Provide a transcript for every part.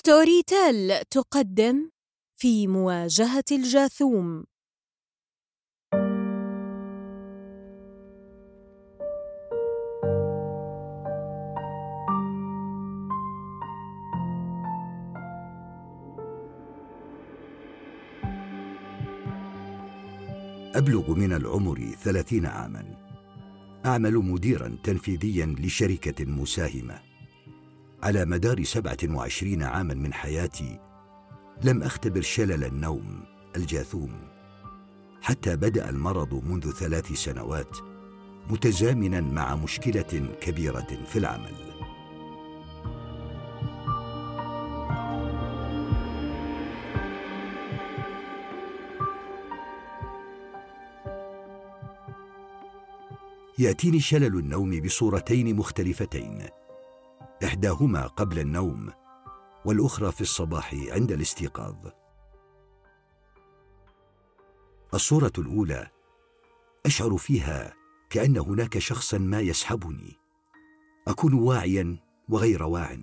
ستوري تيل تقدم في مواجهة الجاثوم. أبلغ من العمر ثلاثين عاما. أعمل مديرا تنفيذيا لشركة مساهمة. على مدار سبعة وعشرين عاما من حياتي لم أختبر شلل النوم الجاثوم حتى بدأ المرض منذ ثلاث سنوات متزامنا مع مشكلة كبيرة في العمل. يأتيني شلل النوم بصورتين مختلفتين. إحداهما قبل النوم والأخرى في الصباح عند الاستيقاظ. الصورة الأولى أشعر فيها كأن هناك شخصا ما يسحبني. أكون واعيا وغير واع.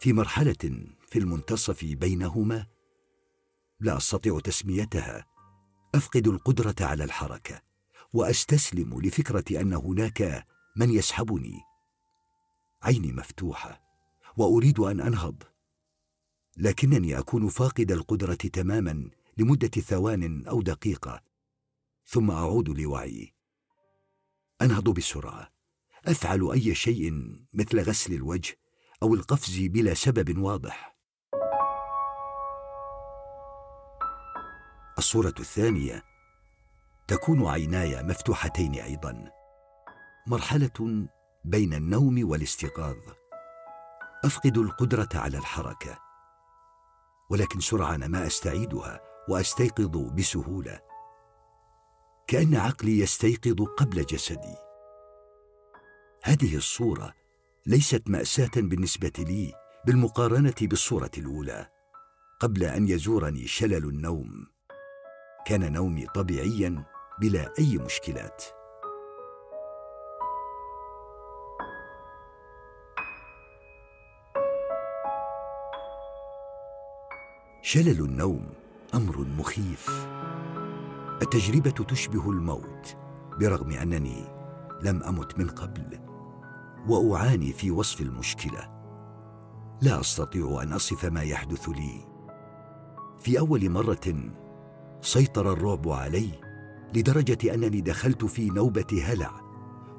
في مرحلة في المنتصف بينهما لا أستطيع تسميتها أفقد القدرة على الحركة وأستسلم لفكرة أن هناك من يسحبني. عيني مفتوحة وأريد أن أنهض. لكنني أكون فاقد القدرة تماما لمدة ثوان أو دقيقة ثم أعود لوعيي أنهض بسرعة. أفعل أي شيء مثل غسل الوجه أو القفز بلا سبب واضح. الصورة الثانية. تكون عيناي مفتوحتين أيضا. مرحلة بين النوم والاستيقاظ. أفقد القدرة على الحركة. ولكن سرعان ما أستعيدها وأستيقظ بسهولة. كأن عقلي يستيقظ قبل جسدي. هذه الصورة ليست مأساة بالنسبة لي بالمقارنة بالصورة الأولى قبل أن يزورني شلل النوم. كان نومي طبيعيا بلا أي مشكلات. شلل النوم أمر مخيف. التجربة تشبه الموت برغم أنني لم أمت من قبل وأعاني في وصف المشكلة. لا أستطيع أن أصف ما يحدث لي. في أول مرة سيطر الرعب علي لدرجة أنني دخلت في نوبة هلع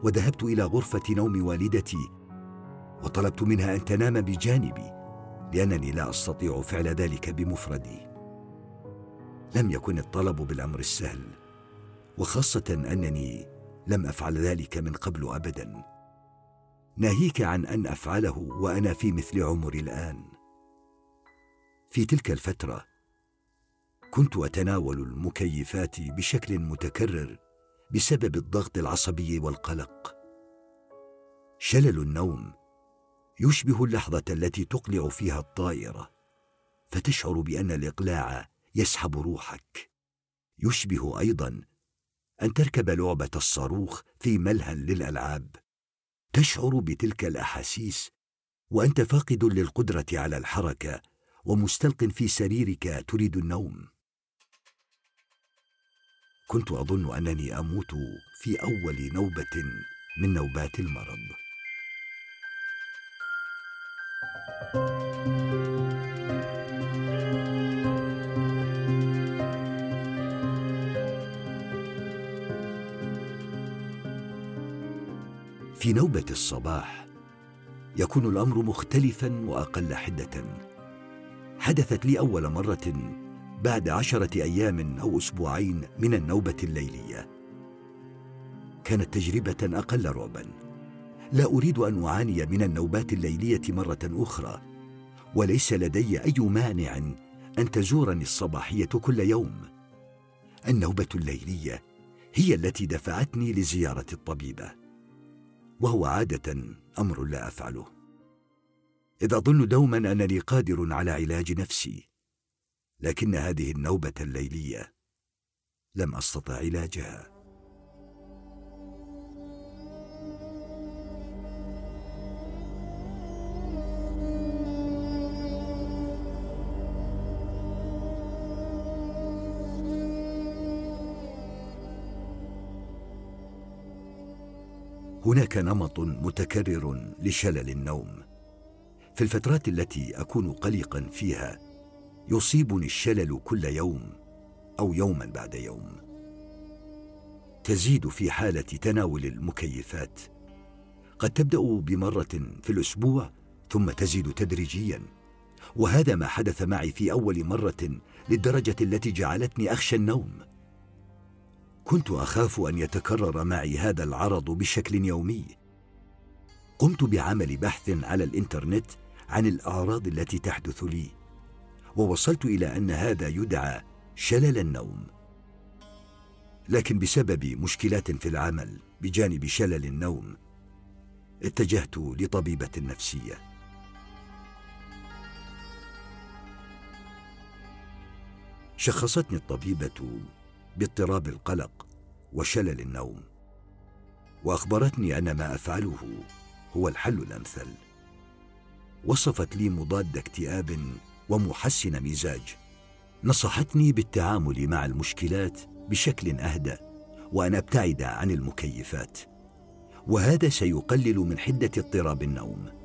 وذهبت إلى غرفة نوم والدتي وطلبت منها أن تنام بجانبي. لانني لا أستطيع فعل ذلك بمفردي. لم يكن الطلب بالأمر السهل وخاصة أنني لم أفعل ذلك من قبل ابدا. ناهيك عن أن أفعله وأنا في مثل عمري الآن. في تلك الفترة كنت أتناول المكيفات بشكل متكرر بسبب الضغط العصبي والقلق. شلل النوم يشبه اللحظة التي تقلع فيها الطائرة فتشعر بأن الإقلاع يسحب روحك. يشبه أيضا أن تركب لعبة الصاروخ في ملهى للألعاب. تشعر بتلك الأحاسيس وأنت فاقد للقدرة على الحركة ومستلق في سريرك تريد النوم. كنت أظن أنني أموت في أول نوبة من نوبات المرض. في نوبة الصباح يكون الأمر مختلفا وأقل حدة. حدثت لي أول مرة بعد عشرة أيام أو أسبوعين من النوبة الليلية. كانت تجربة أقل رعبا. لا أريد أن أعاني من النوبات الليلية مرة أخرى وليس لدي أي مانع أن تزورني الصباحية كل يوم. النوبة الليلية هي التي دفعتني لزيارة الطبيبة وهو عادة أمر لا أفعله. اذ اظن دوما أنني قادر على علاج نفسي لكن هذه النوبة الليلية لم أستطع علاجها. هناك نمط متكرر لشلل النوم. في الفترات التي أكون قلقا فيها يصيبني الشلل كل يوم أو يوما بعد يوم. تزيد في حالة تناول المكيفات. قد تبدأ بمرة في الأسبوع ثم تزيد تدريجيا. وهذا ما حدث معي في أول مرة للدرجة التي جعلتني أخشى النوم. كنت أخاف أن يتكرر معي هذا العرض بشكل يومي. قمت بعمل بحث على الإنترنت عن الأعراض التي تحدث لي ووصلت إلى أن هذا يدعى شلل النوم. لكن بسبب مشكلات في العمل بجانب شلل النوم اتجهت لطبيبة نفسية. شخصتني الطبيبة باضطراب القلق وشلل النوم. وأخبرتني أن ما أفعله هو الحل الأمثل. وصفت لي مضاد اكتئاب ومحسن مزاج. نصحتني بالتعامل مع المشكلات بشكل اهدى وأن أبتعد عن المكيفات. وهذا سيقلل من حدة اضطراب النوم.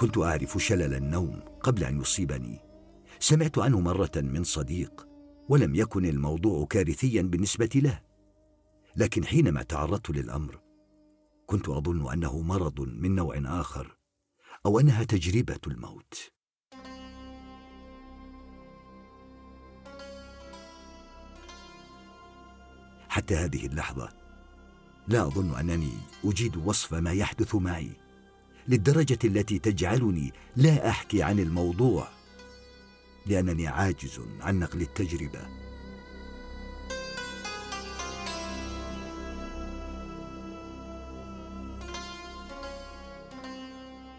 كنت أعرف شلل النوم قبل أن يصيبني. سمعت عنه مرة من صديق ولم يكن الموضوع كارثيا بالنسبة له. لكن حينما تعرضت للأمر كنت أظن أنه مرض من نوع آخر أو أنها تجربة الموت. حتى هذه اللحظة لا أظن أنني أجيد وصف ما يحدث معي. للدرجة التي تجعلني لا أحكي عن الموضوع لأنني عاجز عن نقل التجربة.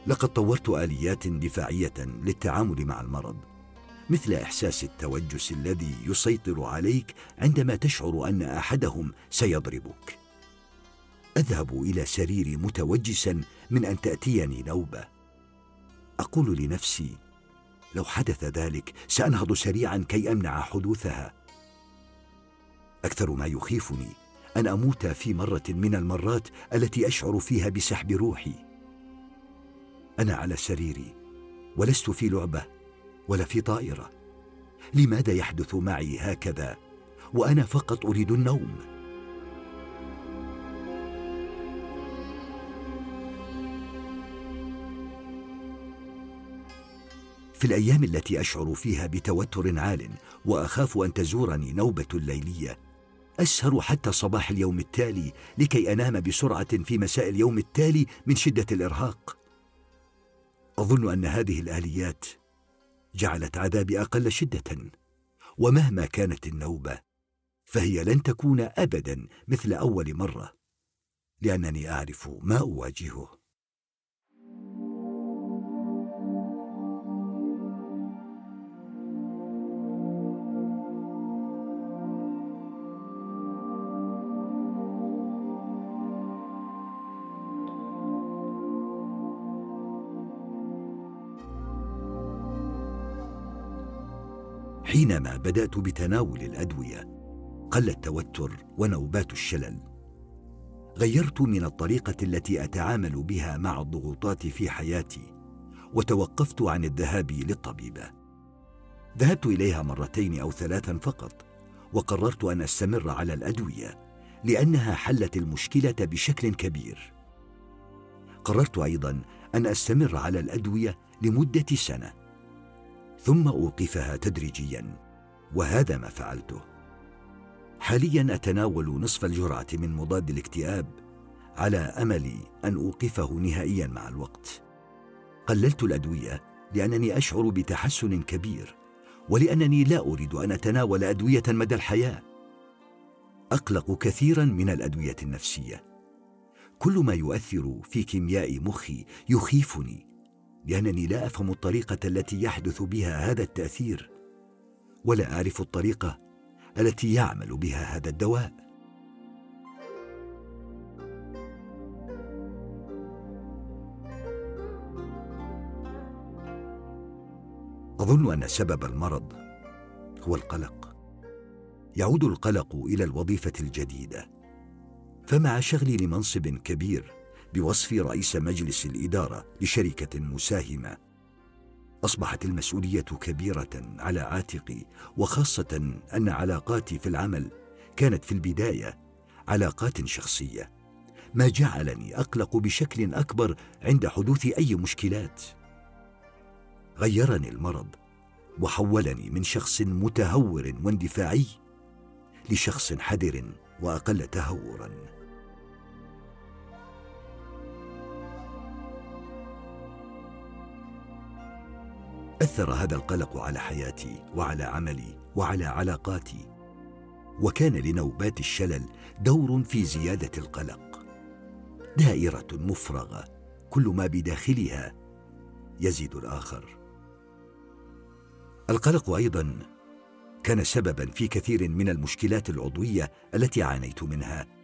لقد طورت آليات دفاعية للتعامل مع المرض مثل إحساس التوجس الذي يسيطر عليك عندما تشعر أن أحدهم سيضربك. أذهب إلى سريري متوجسا من أن تأتيني نوبة. أقول لنفسي لو حدث ذلك سأنهض سريعا كي أمنع حدوثها. أكثر ما يخيفني أن أموت في مرة من المرات التي أشعر فيها بسحب روحي. أنا على سريري ولست في لعبة ولا في طائرة. لماذا يحدث معي هكذا؟ وأنا فقط أريد النوم. في الأيام التي أشعر فيها بتوتر عال وأخاف أن تزورني نوبة ليليه أسهر حتى صباح اليوم التالي لكي أنام بسرعة في مساء اليوم التالي من شدة الإرهاق. أظن أن هذه الآليات جعلت عذابي أقل شدة ومهما كانت النوبة فهي لن تكون ابدا مثل أول مرة لأنني أعرف ما أواجهه. حينما بدأت بتناول الأدوية قل التوتر ونوبات الشلل. غيرت من الطريقة التي أتعامل بها مع الضغوطات في حياتي وتوقفت عن الذهاب للطبيبة. ذهبت إليها مرتين أو ثلاثا فقط وقررت أن أستمر على الأدوية لأنها حلت المشكلة بشكل كبير. قررت أيضا أن أستمر على الأدوية لمدة سنة. ثم أوقفها تدريجيا وهذا ما فعلته. حاليا أتناول نصف الجرعة من مضاد الاكتئاب على أمل أن أوقفه نهائيا مع الوقت. قللت الأدوية لأنني أشعر بتحسن كبير ولأنني لا أريد أن أتناول أدوية مدى الحياة. أقلق كثيرا من الأدوية النفسية. كل ما يؤثر في كيمياء مخي يخيفني لأنني لا أفهم الطريقة التي يحدث بها هذا التأثير ولا أعرف الطريقة التي يعمل بها هذا الدواء. أظن أن سبب المرض هو القلق. يعود القلق إلى الوظيفة الجديدة. فمع شغلي لمنصب كبير بوصف رئيس مجلس الإدارة لشركة مساهمة. أصبحت المسؤولية كبيرة على عاتقي وخاصة أن علاقاتي في العمل كانت في البداية علاقات شخصية. ما جعلني أقلق بشكل أكبر عند حدوث أي مشكلات. غيرني المرض وحولني من شخص متهور واندفاعي لشخص حذر وأقل تهورا. أثر هذا القلق على حياتي وعلى عملي وعلى علاقاتي. وكان لنوبات الشلل دور في زيادة القلق. دائرة مفرغة كل ما بداخلها يزيد الآخر. القلق أيضا كان سببا في كثير من المشكلات العضوية التي عانيت منها.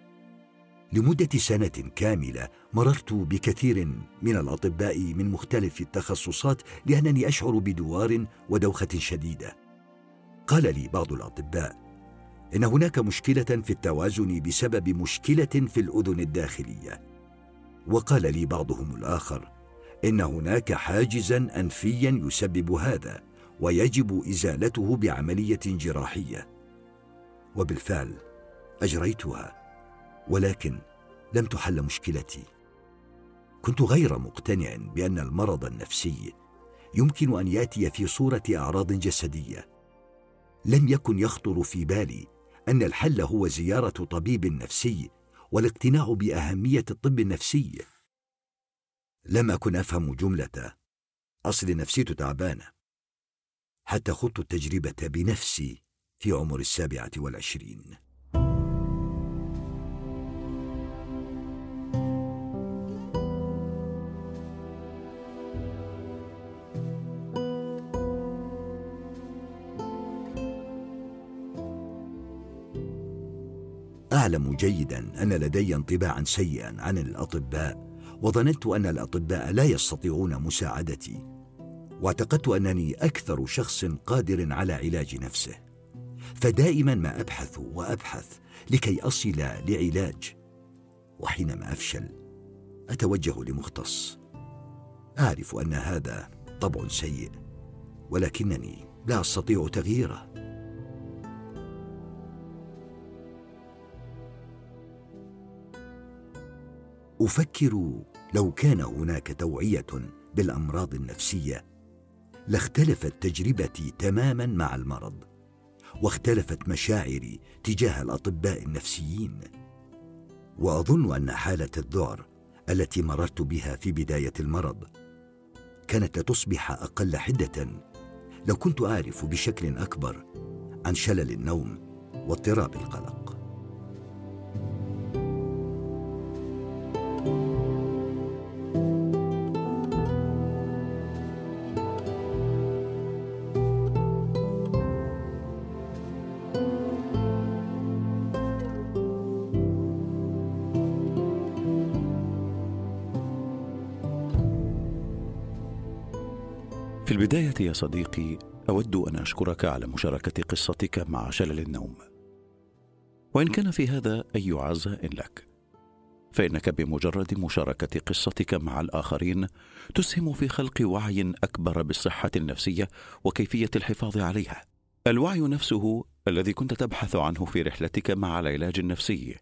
لمدة سنة كاملة مررت بكثير من الأطباء من مختلف التخصصات لأنني أشعر بدوار ودوخة شديدة. قال لي بعض الأطباء إن هناك مشكلة في التوازن بسبب مشكلة في الأذن الداخلية. وقال لي بعضهم الآخر إن هناك حاجزا انفيا يسبب هذا ويجب إزالته بعملية جراحية. وبالفعل أجريتها. ولكن لم تحل مشكلتي. كنت غير مقتنع بأن المرض النفسي يمكن أن يأتي في صورة أعراض جسدية. لم يكن يخطر في بالي أن الحل هو زيارة طبيب نفسي والاقتناع بأهمية الطب النفسي. لم أكن أفهم جملة أصل نفسيته تعبانة. حتى خضت التجربة بنفسي في عمر السابعة والعشرين. أعلم جيدا أن لدي انطباعا سيئا عن الأطباء وظننت أن الأطباء لا يستطيعون مساعدتي. واعتقدت أنني أكثر شخص قادر على علاج نفسه. فدائما ما أبحث وأبحث لكي أصل لعلاج. وحينما أفشل أتوجه لمختص. أعرف أن هذا طبع سيء ولكنني لا أستطيع تغييره. أفكر لو كان هناك توعية بالأمراض النفسية لاختلفت تجربتي تماما مع المرض واختلفت مشاعري تجاه الأطباء النفسيين. وأظن أن حالة الذعر التي مررت بها في بداية المرض كانت لتصبح أقل حدة. لو كنت أعرف بشكل أكبر عن شلل النوم واضطراب القلق في البداية يا صديقي أود أن أشكرك على مشاركة قصتك مع شلل النوم. وإن كان في هذا أي عزاء لك. فإنك بمجرد مشاركة قصتك مع الآخرين تسهم في خلق وعي أكبر بالصحة النفسية وكيفية الحفاظ عليها. الوعي نفسه الذي كنت تبحث عنه في رحلتك مع العلاج النفسي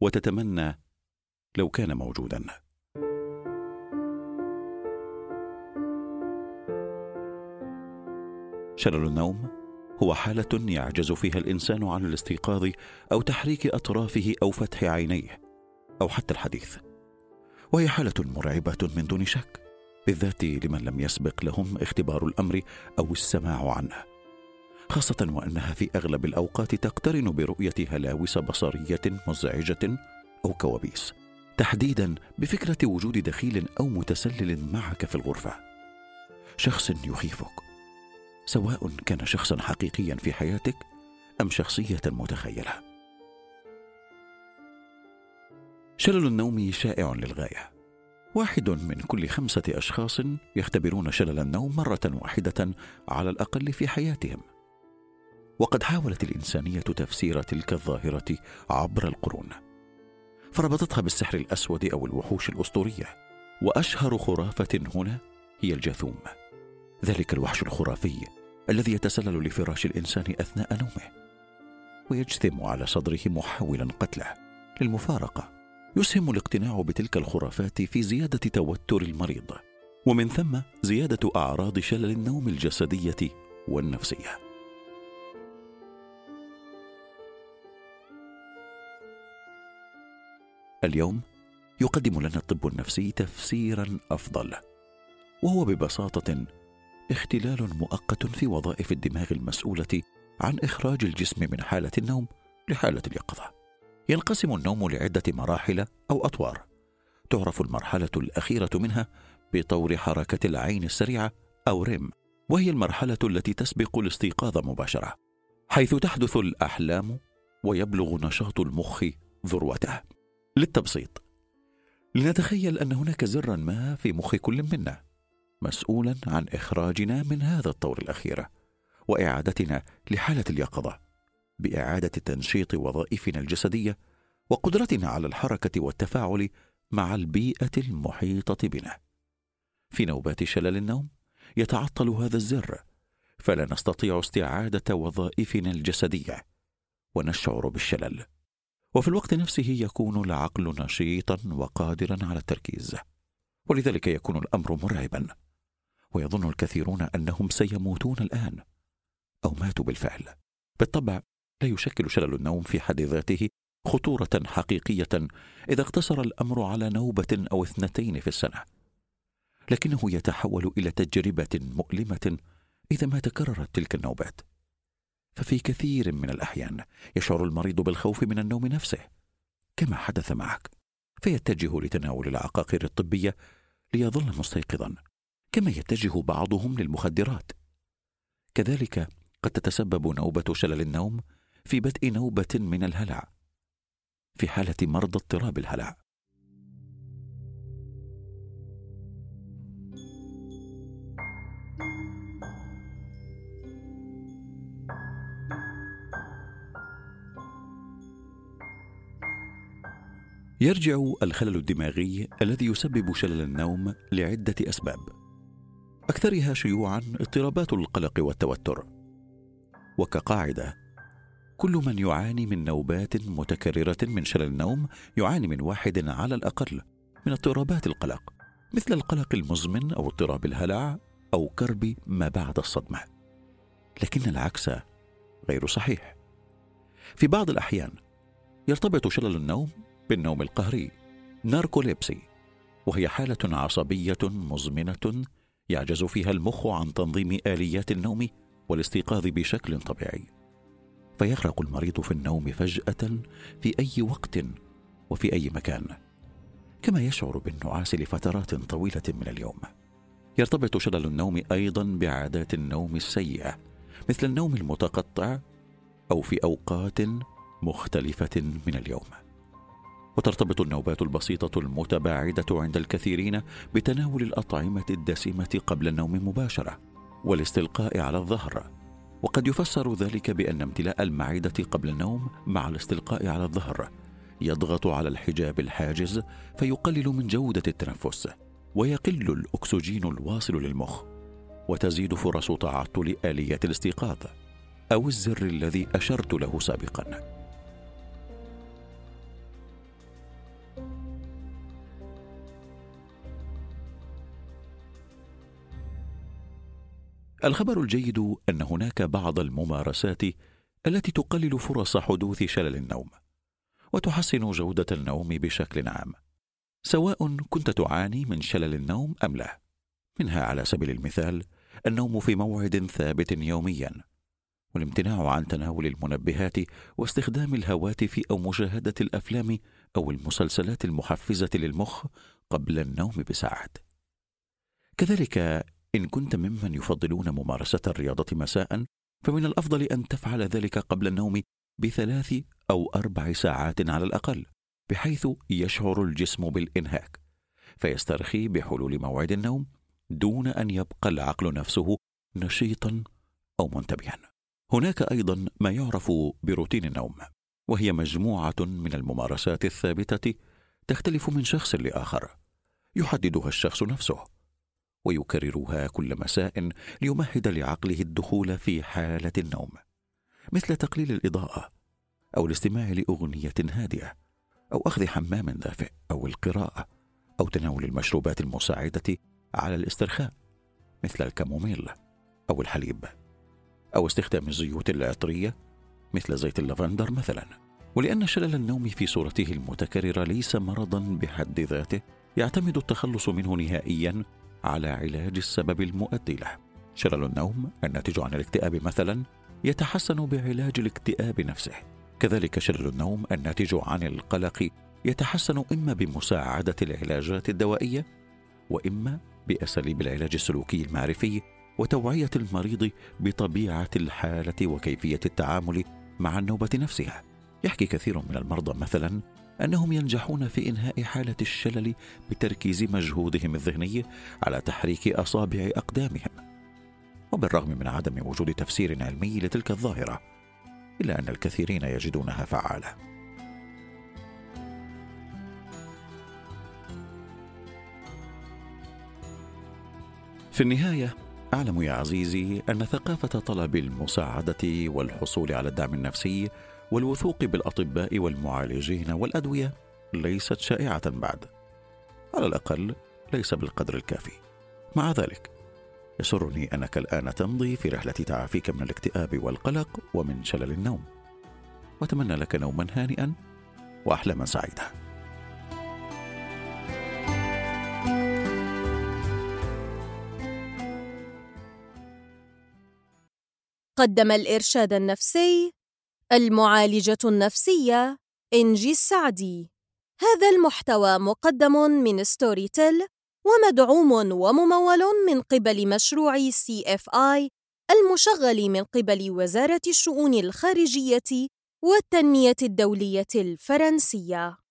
وتتمنى لو كان موجودا. شلل النوم. هو حالة يعجز فيها الإنسان عن الاستيقاظ أو تحريك أطرافه أو فتح عينيه أو حتى الحديث. وهي حالة مرعبة من دون شك بالذات لمن لم يسبق لهم اختبار الأمر أو السماع عنه خاصة وأنها في أغلب الأوقات تقترن برؤية هلاوس بصرية مزعجة أو كوابيس تحديدا بفكرة وجود دخيل أو متسلل معك في الغرفة. شخص يخيفك. سواء كان شخصا حقيقيا في حياتك أم شخصية متخيلة شلل النوم شائع للغاية واحد من كل خمسة أشخاص يختبرون شلل النوم مرة واحدة على الأقل في حياتهم. وقد حاولت الإنسانية تفسير تلك الظاهرة عبر القرون. فربطتها بالسحر الأسود أو الوحوش الأسطورية. وأشهر خرافة هنا هي الجاثوم. ذلك الوحش الخرافي الذي يتسلل لفراش الإنسان أثناء نومه. ويجثم على صدره محاولا قتله للمفارقة يسهم الاقتناع بتلك الخرافات في زيادة توتر المريض ومن ثم زيادة أعراض شلل النوم الجسدية والنفسية اليوم يقدم لنا الطب النفسي تفسيرا أفضل وهو ببساطة اختلال مؤقت في وظائف الدماغ المسؤولة عن إخراج الجسم من حالة النوم لحالة اليقظة. ينقسم النوم لعدة مراحل أو أطوار. تعرف المرحلة الأخيرة منها بطور حركة العين السريعة أو ريم وهي المرحلة التي تسبق الاستيقاظ مباشرة حيث تحدث الأحلام ويبلغ نشاط المخ ذروته. للتبسيط لنتخيل أن هناك زرا ما في مخ كل منا. مسؤولا عن إخراجنا من هذا الطور الأخير وإعادتنا لحالة اليقظة بإعادة تنشيط وظائفنا الجسدية وقدرتنا على الحركة والتفاعل مع البيئة المحيطة بنا. في نوبات شلل النوم يتعطل هذا الزر فلا نستطيع استعادة وظائفنا الجسدية ونشعر بالشلل. وفي الوقت نفسه يكون العقل نشيطا وقادرا على التركيز ولذلك يكون الأمر مرعبا. ويظن الكثيرون أنهم سيموتون الآن أو ماتوا بالفعل. بالطبع لا يشكل شلل النوم في حد ذاته خطورة حقيقية إذا اقتصر الأمر على نوبة أو اثنتين في السنة. لكنه يتحول إلى تجربة مؤلمة إذا ما تكررت تلك النوبات. ففي كثير من الأحيان يشعر المريض بالخوف من النوم نفسه. كما حدث معك فيتجه لتناول العقاقير الطبية ليظل مستيقظا. كما يتجه بعضهم للمخدرات. كذلك قد تتسبب نوبة شلل النوم في بدء نوبة من الهلع في حالة مرضى اضطراب الهلع. يرجع الخلل الدماغي الذي يسبب شلل النوم لعدة أسباب. أكثرها شيوعا اضطرابات القلق والتوتر. وكقاعدة كل من يعاني من نوبات متكررة من شلل النوم يعاني من واحد على الأقل من اضطرابات القلق مثل القلق المزمن أو اضطراب الهلع أو كرب ما بعد الصدمة. لكن العكس غير صحيح. في بعض الأحيان يرتبط شلل النوم بالنوم القهري ناركوليبسي وهي حالة عصبية مزمنة يعجز فيها المخ عن تنظيم آليات النوم والاستيقاظ بشكل طبيعي. فيغرق المريض في النوم فجأة في أي وقت وفي أي مكان كما يشعر بالنعاس لفترات طويلة من اليوم. يرتبط شلل النوم أيضا بعادات النوم السيئة مثل النوم المتقطع أو في أوقات مختلفة من اليوم. وترتبط النوبات البسيطة المتباعدة عند الكثيرين بتناول الأطعمة الدسمة قبل النوم مباشرة والاستلقاء على الظهر. وقد يفسر ذلك بأن امتلاء المعدة قبل النوم مع الاستلقاء على الظهر يضغط على الحجاب الحاجز فيقلل من جودة التنفس ويقل الأكسجين الواصل للمخ وتزيد فرص تعطل اليات الاستيقاظ أو الزر الذي أشرت له سابقا. الخبر الجيد أن هناك بعض الممارسات التي تقلل فرص حدوث شلل النوم وتحسن جودة النوم بشكل عام سواء كنت تعاني من شلل النوم أم لا. منها على سبيل المثال النوم في موعد ثابت يوميا والامتناع عن تناول المنبهات واستخدام الهواتف أو مشاهدة الأفلام أو المسلسلات المحفزة للمخ قبل النوم بساعات. كذلك إن كنت ممن يفضلون ممارسة الرياضة مساء فمن الأفضل أن تفعل ذلك قبل النوم بثلاث أو أربع ساعات على الأقل بحيث يشعر الجسم بالإنهاك. فيسترخي بحلول موعد النوم دون أن يبقى العقل نفسه نشيطا أو منتبها. هناك أيضا ما يعرف بروتين النوم وهي مجموعة من الممارسات الثابتة تختلف من شخص لآخر يحددها الشخص نفسه. ويكررها كل مساء ليمهد لعقله الدخول في حالة النوم. مثل تقليل الإضاءة أو الاستماع لأغنية هادئة أو أخذ حمام دافئ أو القراءة أو تناول المشروبات المساعدة على الاسترخاء مثل الكاموميل أو الحليب أو استخدام الزيوت العطريه مثل زيت اللافندر مثلا. ولأن شلل النوم في صورته المتكررة ليس مرضا بحد ذاته يعتمد التخلص منه نهائيا على علاج السبب المؤدي له شلل النوم الناتج عن الاكتئاب مثلا يتحسن بعلاج الاكتئاب نفسه. كذلك شلل النوم الناتج عن القلق يتحسن إما بمساعدة العلاجات الدوائية وإما بأساليب العلاج السلوكي المعرفي وتوعية المريض بطبيعة الحالة وكيفية التعامل مع النوبة نفسها. يحكي كثير من المرضى مثلا أنهم ينجحون في إنهاء حالة الشلل بتركيز مجهودهم الذهني على تحريك أصابع أقدامهم. وبالرغم من عدم وجود تفسير علمي لتلك الظاهرة إلا أن الكثيرين يجدونها فعالة. في النهاية أعلم يا عزيزي أن ثقافة طلب المساعدة والحصول على الدعم النفسي والوثوق بالأطباء والمعالجين والأدوية ليست شائعة بعد. على الأقل ليس بالقدر الكافي. مع ذلك يسرني أنك الآن تمضي في رحلة تعافيك من الاكتئاب والقلق ومن شلل النوم. وأتمنى لك نوما هانئا واحلاما سعيدة. قدم الإرشاد النفسي المعالجة النفسية إنجي السعدي. هذا المحتوى مقدم من Storytel ومدعوم وممول من قبل مشروع CFI المشغل من قبل وزارة الشؤون الخارجية والتنمية الدولية الفرنسية.